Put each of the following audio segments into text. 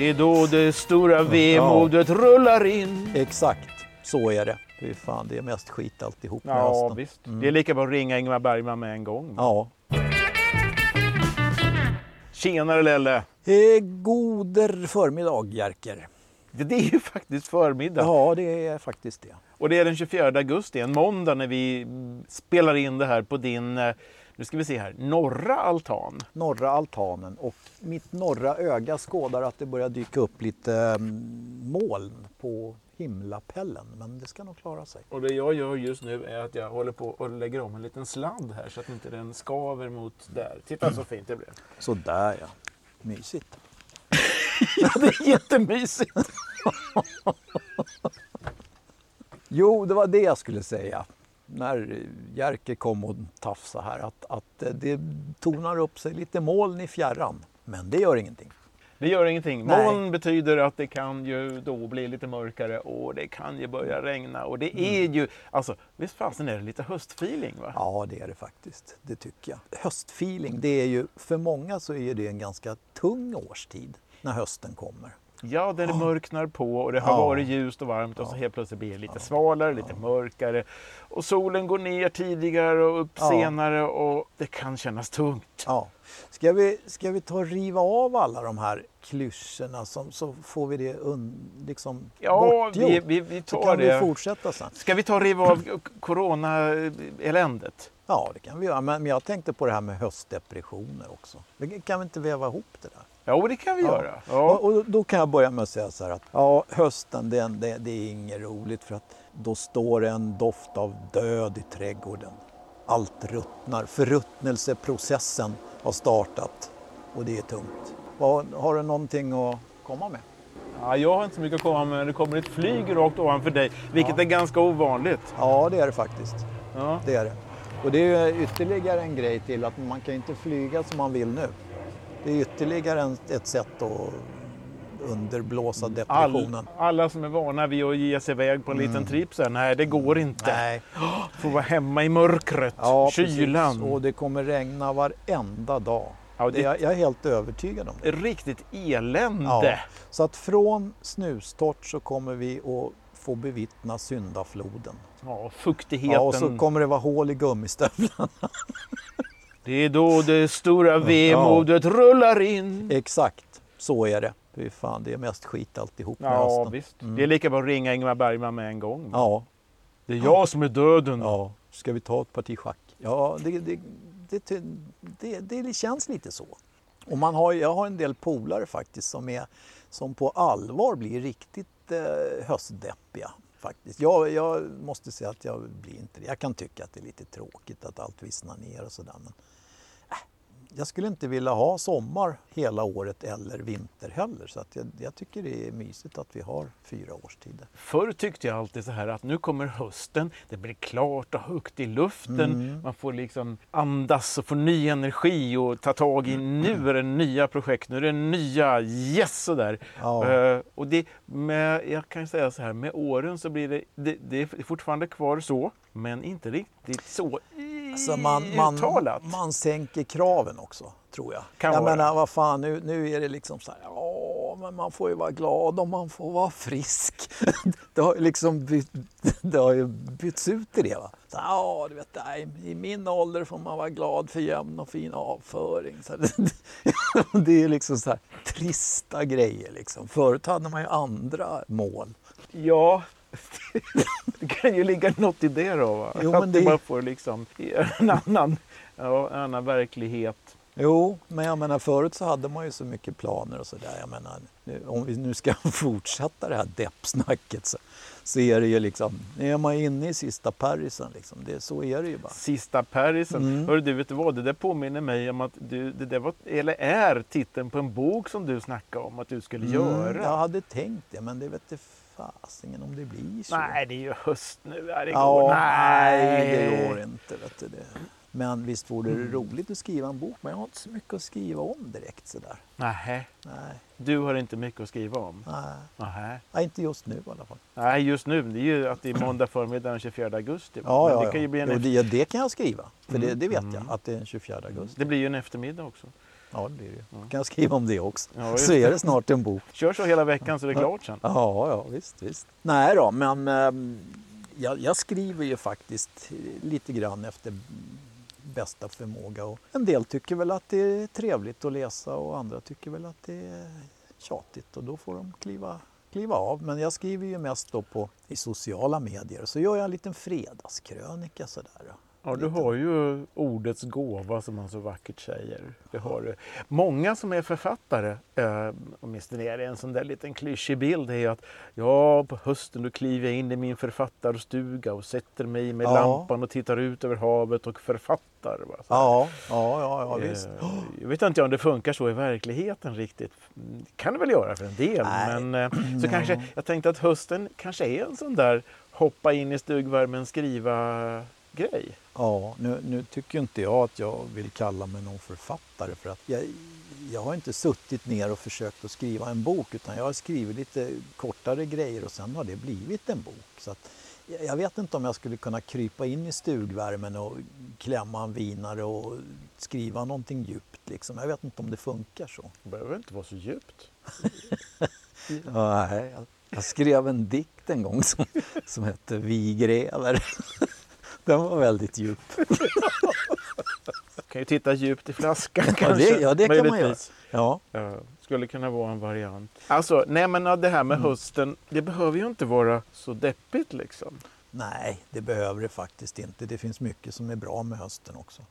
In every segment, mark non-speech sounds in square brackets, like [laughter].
Det är då det stora vemodet rullar in. Exakt, så är det. Fy fan, det är mest skit alltihop med Ja, hösten. visst. Det är lika bra att ringa Ingmar Bergman med en gång. Ja. Tjenare Lelle! Eh, goder förmiddag Jerker. Det är ju faktiskt förmiddag. Ja, det är faktiskt det. Och det är den 24 augusti, en måndag, när vi mm, spelar in det här på din, eh, nu ska vi se här, norra altan. Norra altanen och mitt norra öga skådar att det börjar dyka upp lite mm, moln på himlapellen. Men det ska nog klara sig. Och det jag gör just nu är att jag håller på och lägger om en liten sladd här så att inte den skaver mot där. Titta så fint det blev. Så där ja. Mysigt. [laughs] Ja, det är jättemysigt! Jo, det var det jag skulle säga. När Jerker kom och tafsade här. Att, att det tonar upp sig lite moln i fjärran. Men det gör ingenting. Det gör ingenting. Nej. Moln betyder att det kan ju då bli lite mörkare och det kan ju börja regna. Och det är ju, alltså visst fasen är det lite höstfeeling va? Ja, det är det faktiskt. Det tycker jag. Höstfeeling, det är ju, för många så är det en ganska tung årstid när hösten kommer. Ja, där det mörknar på och det har Ja. varit ljust och varmt och så helt plötsligt blir det lite svalare, lite mörkare. Och solen går ner tidigare och upp senare och det kan kännas tungt. Ja. Ska, vi, ska vi ta och riva av alla de här klyschorna som, så får vi det un, liksom Ja, bortgjort? vi, vi, vi så tar kan vi det. fortsätta sen. Ska vi ta och riva av corona-eländet? Ja, det kan vi göra. Men, men jag tänkte på det här med höstdepressioner också. Vi kan vi inte väva ihop det där? Ja, det kan vi Ja. göra. Ja. och då kan jag börja med att säga så här att ja, hösten det, det, det är inget roligt för att då står det en doft av död i trädgården. Allt ruttnar, förruttnelseprocessen har startat och det är tungt. Vad, har du någonting att komma med? Ja, jag har inte så mycket att komma med. Det kommer ett flyg rakt ovanför dig, vilket Ja. är ganska ovanligt. Ja, det är det faktiskt. Ja. Det är det. Och det är ytterligare en grej till att man kan inte flyga som man vill nu. Det är ytterligare ett sätt att underblåsa All, depressionen. alla som är vana vid att ge sig iväg på en liten tripp säger nej, det går inte. Nej. Får vara hemma i mörkret, Ja, kylan. Precis. Och det kommer regna varenda dag. Ja, det- jag, jag är helt övertygad om det. Riktigt elände. Ja. Så att från snustort så kommer vi att få bevittna syndafloden. Ja, fuktigheten. Ja, och så kommer det vara hål i gummistövlarna. [laughs] Det är då det stora vemodet rullar in. Exakt, så är det. Fy fan, det är mest skit alltihop med Ja, hösten. visst. Mm. Det är lika bra att ringa Ingmar Bergman med en gång. Ja, Det är jag som är döden. ja. Ska vi ta ett parti schack? Ja, det, det, det, det, det känns lite så. Och man har, jag har en del polare faktiskt som, är, som på allvar blir riktigt eh, höstdeppiga. Faktiskt. Jag, jag måste säga att jag blir inte det. Jag kan tycka att det är lite tråkigt att allt vissnar ner och sådär. Men, jag skulle inte vilja ha sommar hela året eller vinter heller. Så att jag, jag tycker det är mysigt att vi har fyra årstider. Förr tyckte jag alltid så här att nu kommer hösten, det blir klart och högt i luften. Mm. Man får liksom andas och få ny energi och ta tag i nu är det nya projekt, nu är det nya yes sådär. Ja. Eh, och det, med, jag kan säga så här, med åren så blir det, det, det är fortfarande kvar så, men inte riktigt så Alltså man, man, uttalat. man sänker kraven också, tror jag. Kan jag vara. menar, vad fan, nu, nu är det liksom så här, ja, men man får ju vara glad om man får vara frisk. [laughs] Det har ju liksom bytt, det har ju bytts ut i det. Va? Så, ja, du vet, nej, i min ålder får man vara glad för jämn och fin avföring. Så [laughs] det är liksom så här trista grejer. Liksom. Förut hade man ju andra mål. Ja, det kan ju ligga något i det då. Va? Jo, att det... man får liksom en annan, ja, en annan verklighet. Jo, men jag menar förut så hade man ju så mycket planer och sådär. Jag menar, nu, om vi nu ska [laughs] fortsätta det här deppsnacket så, så är det ju liksom, nu är man inne i sista parisen liksom. Det, så är det ju bara. Sista Parisen. Mm. Hörru du, vet du vad? Det där påminner mig om att du, det där var, eller är titeln på en bok som du snackade om att du skulle göra. Mm, jag hade tänkt det, men det vet inte fasingen om det blir så. Nej, det är ju höst nu. Det ja, nej, det går inte. Vet du, det. Men visst vore det roligt att skriva en bok, men jag har inte så mycket att skriva om direkt sådär. Nej, Nej, du har inte mycket att skriva om. nej. Nej. nej inte just nu i alla fall. Nej, just nu. Det är ju att det är måndag förmiddag den 24 augusti. Ja, ja, det kan ju bli en Jo, det, det kan jag skriva, för det, det vet Mm. jag, att det är den 24 augusti. Det blir ju en eftermiddag också. Ja, det blir det. Då kan jag skriva om det också. Ja, så är det snart en bok. Kör så hela veckan så det är klart sen. Ja, ja visst, visst. Nej då, men eh, jag, jag skriver ju faktiskt lite grann efter bästa förmåga. Och en del tycker väl att det är trevligt att läsa och andra tycker väl att det är tjatigt och då får de kliva, kliva av. Men jag skriver ju mest då på, i sociala medier så gör jag en liten fredagskrönika sådär. Ja, du har ju ordets gåva som man så vackert säger. Det har du. Många som är författare, eh, åtminstone är det en sån där liten klyschig bild, är att ja, på hösten då kliver jag in i min författarstuga och sätter mig med Ja. lampan och tittar ut över havet och författar. Va? Så. Ja, ja, ja, ja visst. Eh, Jag vet inte om det funkar så i verkligheten riktigt. Det kan det väl göra för en del. Nej. Men eh, så [clears throat] kanske, jag tänkte att hösten kanske är en sån där hoppa in i stugvärmen, skriva grej. Ja, nu, nu tycker inte jag att jag vill kalla mig någon författare för att jag, jag har inte suttit ner och försökt att skriva en bok utan jag har skrivit lite kortare grejer och sen har det blivit en bok. Så att, jag vet inte om jag skulle kunna krypa in i stugvärmen och klämma en vinare och skriva någonting djupt. Liksom. Jag vet inte om det funkar så. Det behöver inte vara så djupt. [laughs] Nej, jag, jag skrev en dikt en gång som, som hette Vi gräver. Den var väldigt djup. kan ju titta djupt i flaskan Ja, kanske. det, ja, det kan man göra. Ja. Ja, skulle kunna vara en variant. Alltså, nej men det här med Mm. hösten, det behöver ju inte vara så deppigt liksom. Nej, det behöver det faktiskt inte. Det finns mycket som är bra med hösten också.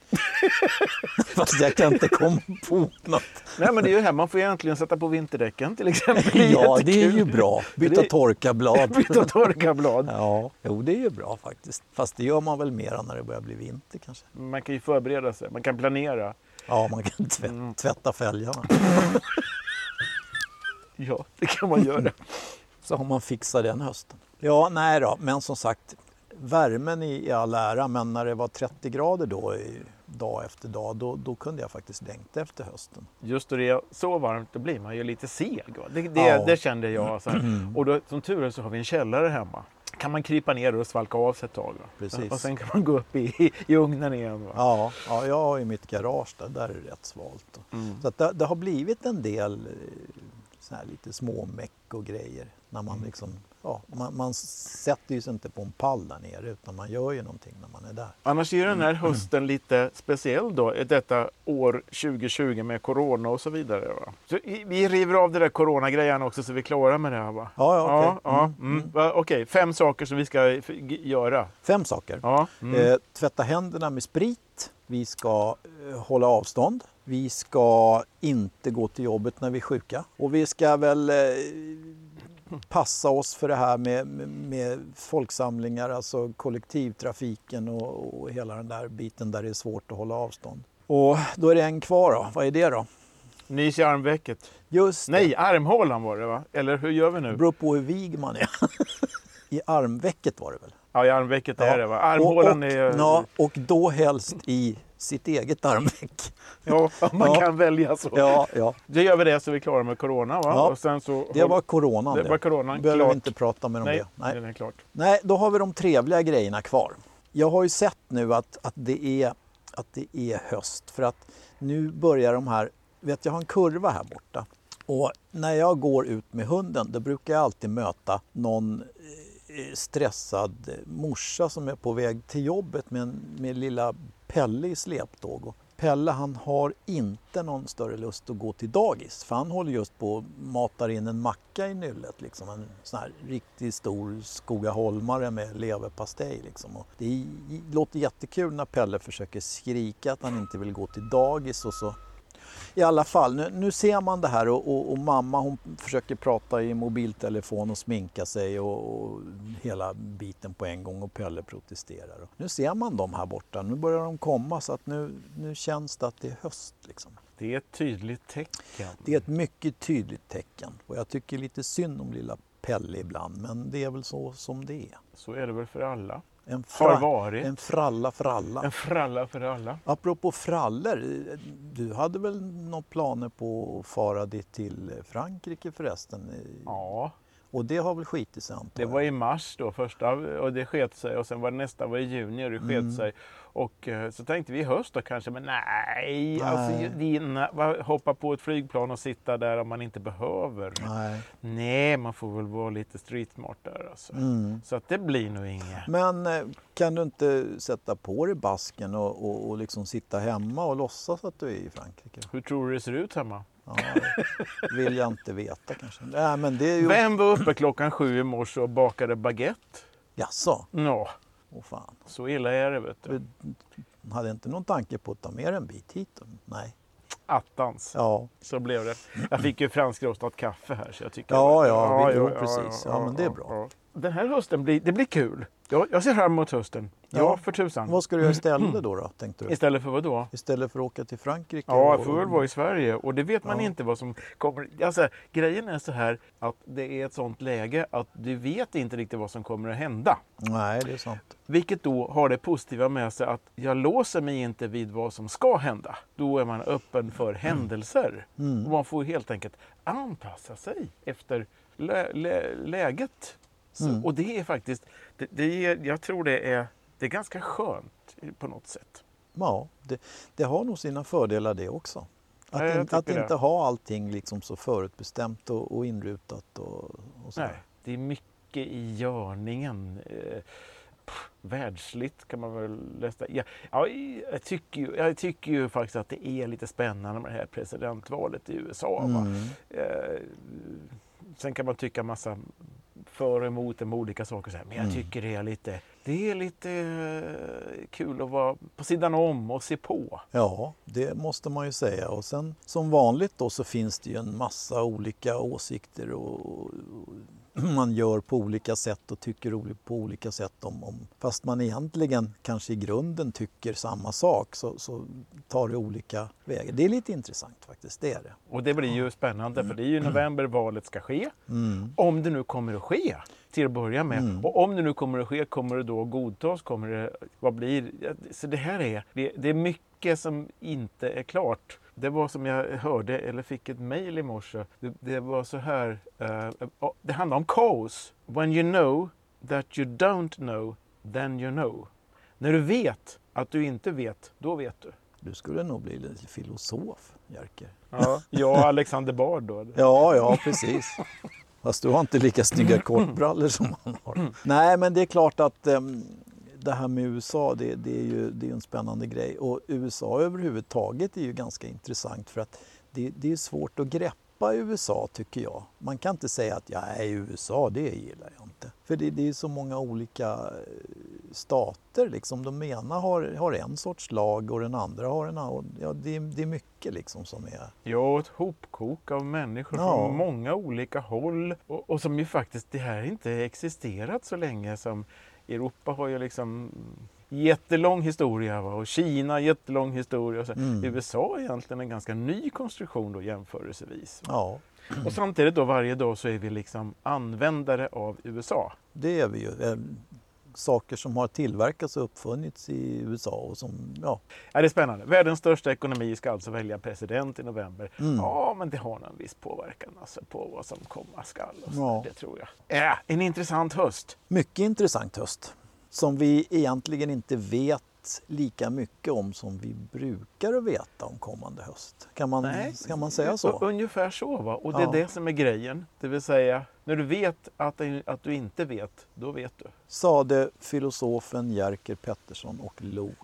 [laughs] Fast jag kan inte komma på något. Nej men det är ju här, man får egentligen sätta på vinterdäcken till exempel. Ja, det är ju bra. Byta Det- torkarblad. [laughs] Byta torkarblad. Ja, jo det är ju bra faktiskt. Fast det gör man väl mera när det börjar bli vinter kanske. Man kan ju förbereda sig, man kan planera. Ja, man kan tvätta, Mm. tvätta fälgarna. [laughs] Ja, det kan man göra. Så har man fixat den hösten. Ja, nej då, men som sagt, värmen i, i all ära, men när det var 30 grader då i, dag efter dag, då, då kunde jag faktiskt längta efter hösten. Just då det är så varmt, då blir man ju lite seg. Det, det, Ja. det kände jag. Så här. Och då, som tur är så har vi en källare hemma. kan man krypa ner och svalka av sig ett tag. Precis. Och sen kan man gå upp i, i ugnen igen. Va? Ja, ja, jag har ju mitt garage där, där är det rätt svalt. Mm. Så det, det har blivit en del eh, så här lite småmeck och grejer. När man, liksom, ja, man, man sätter ju sig inte på en pall där nere utan man gör ju någonting när man är där. Annars är den här hösten lite speciell då, detta år 2020 med corona och så vidare. Va? Så vi river av det där coronagrejen också så vi är klara med det här va? Ja, ja, okej. ja, Mm, mm. Va, Okej, fem saker som vi ska göra. Fem saker. Ja. Mm. Eh, tvätta händerna med sprit. Vi ska eh, hålla avstånd. Vi ska inte gå till jobbet när vi är sjuka. Och vi ska väl eh, passa oss för det här med, med, folksamlingar, alltså kollektivtrafiken och, och hela den där biten där det är svårt att hålla avstånd. Och då är det en kvar då. Vad är det då? Nys i armvecket. Just det. Nej, armhålan var det va? Eller hur gör vi Det nu? beror på hur vig man är. [laughs] I armvecket var det väl? Ja, i armvecket Ja. är det va? Armhålan och, och, är... Ja, och då helst i sitt eget armveck. Ja, [laughs] man Ja. kan välja så. Ja, ja. Då gör vi det så vi är klara med corona va? Ja. Och sen så Det var coronan det var coronan. behöver klart. vi inte prata mer om Nej, det. Nej. det är klart. Nej, då har vi de trevliga grejerna kvar. Jag har ju sett nu att, att, det, är, att det är höst för att nu börjar de här, vet jag har en kurva här borta och när jag går ut med hunden då brukar jag alltid möta någon eh, stressad morsa som är på väg till jobbet med, en, med lilla Pelle i släptåg. Och Pelle han har inte någon större lust att gå till dagis för han håller just på och matar in en macka i nyllet. Liksom. En sån här riktigt stor Skogaholmare med leverpastej. Liksom. Och det låter jättekul när Pelle försöker skrika att han inte vill gå till dagis och så i alla fall, nu, nu ser man det här och, och, och mamma hon försöker prata i mobiltelefon och sminka sig och, och hela biten på en gång och Pelle protesterar. Nu ser man dem här borta, nu börjar de komma så att nu, nu känns det att det är höst. Liksom. Det är ett tydligt tecken. Det är ett mycket tydligt tecken och jag tycker lite synd om lilla Pelle ibland men det är väl så som det är. Så är det väl för alla. En, Har fra, varit. en fralla för alla. En fralla för alla. Apropå frallor, du hade väl några planer på att fara dit till Frankrike förresten? Ja, Och det har väl skitit sig antar Det var i mars då första och det sket sig och sen var det nästa var i juni och det sket Mm. sig. Och eh, så tänkte vi i höst då kanske, men nej, alltså Nej. na- va- hoppa på ett flygplan och sitta där om man inte behöver. Nej. Nej, man får väl vara lite street smart där alltså. Mm. Så att det blir nog inget. Men eh, kan du inte sätta på dig basken och, och, och liksom sitta hemma och låtsas att du är i Frankrike? Hur tror du det ser ut hemma? Ja, vill jag inte veta kanske. Nej, men det är ju... Vem var uppe klockan sju i morse och bakade baguette? Jaså? Nå, Åh fan. så illa är det vet du. Du hade inte någon tanke på att ta med en bit hit? Nej. Attans, Ja, så blev det. Jag fick ju franskrostat kaffe här så jag tycker... Ja, ja, vi- jo, precis. Ja, men det är bra. Den här hösten blir, det blir kul. Jag, jag ser fram emot hösten. Ja, Ja. för tusan. vad ska du göra istället då, då tänkte du? Istället för vad då? Istället för att åka till Frankrike? Ja, jag får väl vara i Sverige och det vet man Ja. inte vad som kommer. Alltså, grejen är så här att det är ett sånt läge att du vet inte riktigt vad som kommer att hända. Nej, det är sant. Vilket då har det positiva med sig att jag låser mig inte vid vad som ska hända. Då är man öppen för händelser. Mm. Och man får helt enkelt anpassa sig efter lä lä läget. Så, Mm. Och det är faktiskt, det, det är, jag tror det är, det är ganska skönt på något sätt. Ja, det, det har nog sina fördelar det också. Att, Ja, in, att inte ha allting liksom så förutbestämt och, och inrutat och, och så. Nej, det är mycket i görningen. Eh, pff, världsligt kan man väl läsa. Ja, ja, jag, tycker ju, jag tycker ju faktiskt att det är lite spännande med det här presidentvalet i USA. Mm. Eh, sen kan man tycka massa för och emot med olika saker. Så här. Men jag Mm. tycker det är lite, det är lite eh, kul att vara på sidan om och se på. Ja, det måste man ju säga. Och sen som vanligt då så finns det ju en massa olika åsikter och, och man gör på olika sätt och tycker på olika sätt om, om fast man egentligen kanske i grunden tycker samma sak så, så tar det olika vägar. Det är lite intressant faktiskt, det är det. Och det blir ju spännande för det är ju i november valet ska ske. Mm. Om det nu kommer att ske till att börja med. Mm. Och om det nu kommer att ske, kommer det då godtas? Kommer det, vad blir Så det här är, det, det är mycket som inte är klart. Det var som jag hörde, eller fick ett mejl i morse. Det, det var så här, eh, det handlar om kaos. When you know that you don't know, then you know. När du vet att du inte vet, då vet du. Du skulle nog bli lite filosof, Jerker. Ja, [laughs] jag och Alexander Bard då. Ja, ja precis. Fast du har inte lika snygga kortbrallor som han har. [clears throat] Nej, men det är klart att em, det här med USA, det, det är ju det är en spännande grej. Och USA överhuvudtaget är ju ganska intressant för att det, det är svårt att greppa USA tycker jag. Man kan inte säga att ja, nej, USA, det gillar jag inte. För det, det är så många olika eh, stater. Liksom. De ena har, har en sorts lag och den andra har en annan. Ja, det, är- det är mycket liksom som är... Ja, ett hopkok av människor Ja. från många olika håll. Och, och som ju faktiskt, det här inte existerat så länge som Europa har ju liksom jättelång historia va? och Kina jättelång historia. Och så. Mm. USA är egentligen en ganska ny konstruktion då jämförelsevis. Ja, Och samtidigt då varje dag så är vi liksom användare av USA. Det är vi ju. Saker som har tillverkats och uppfunnits i USA och som, ja. Ja, det är spännande. Världens största ekonomi ska alltså välja president i november. Mm. Ja, men det har någon viss påverkan alltså, på vad som komma skall. Och så. Ja. Det tror jag. Äh, en intressant höst. Mycket intressant höst. Som vi egentligen inte vet lika mycket om som vi brukar att veta om kommande höst. Kan man, kan man säga så? Ungefär så. Va? Och det är Ja. det som är grejen. Det vill säga, när du vet att, att du inte vet, då vet du. Sade filosofen Jerker Pettersson och log.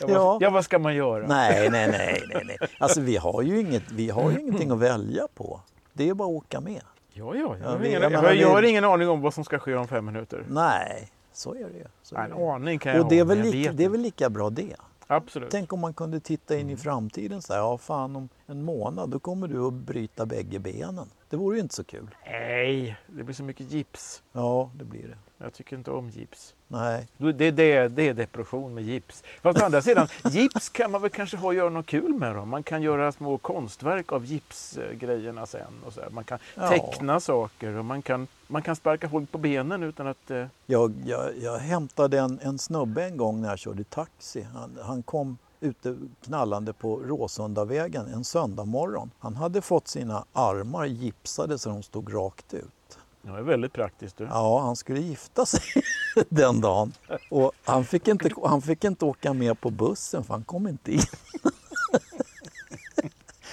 Ja, Ja. vad, ja, vad ska man göra? Nej, nej, nej, nej, nej. Alltså vi har ju, inget, vi har ju ingenting att välja på. Det är bara att åka med. Ja, ja, jag, Ja, har vi- ingen, jag jag, menar, vi- har ingen aning om vad som ska ske om fem minuter. Nej, så är det ju. Så En aning kan jag Och det är, väl lika, det är väl lika bra det. Absolut. Tänk om man kunde titta in i framtiden så här, ja fan om en månad då kommer du att bryta bägge benen. Det vore ju inte så kul. Nej, det blir så mycket gips. Ja, det blir det. Jag tycker inte om gips. Nej, Det, det, det, är depression med gips. Fast å andra sidan, [laughs] gips kan man väl kanske ha göra något kul med då. Man kan göra små konstverk av gipsgrejerna sen. Och så här. Man kan Ja. teckna saker och man kan, man kan sparka folk på benen utan att... Eh, jag, jag, jag hämtade en, en snubbe en gång när jag körde taxi. Han, han kom ute knallande på Råsundavägen en söndag morgon. Han hade fått sina armar gipsade så de stod rakt ut. Det är väldigt praktiskt. Du. Ja, han skulle gifta sig [laughs] den dagen. Och han fick, inte, han fick inte åka med på bussen för han kom inte in. [laughs]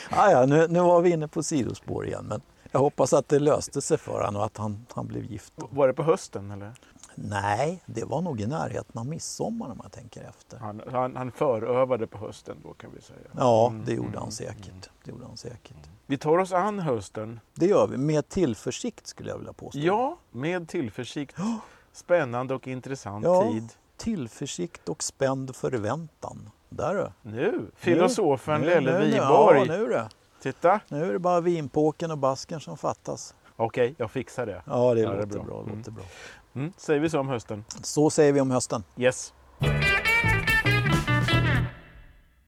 ah, ja, nu, nu var vi inne på sidospår igen. Men jag hoppas att det löste sig för honom och att han, han blev gift. Var det på hösten eller? Nej, det var nog i närheten av midsommar om jag tänker efter. Han, han, han förövade på hösten då kan vi säga. Ja, Mm, det gjorde mm, han säkert. Det gjorde han säkert. Vi tar oss an hösten. Det gör vi med tillförsikt skulle jag vilja påstå. Ja, med tillförsikt. Spännande och intressant Ja. tid. Tillförsikt och spänd förväntan. Där du. Nu, filosofen Nu, Lelle nu, nu, Wiborg. Ja, nu. Titta! Nu är det bara vinpåken och basken som fattas. Okej, jag fixar det. Ja, det Ja, det låter bra. bra. Mm. låter bra. Mm, säger vi så om hösten. Så säger vi om hösten. Yes.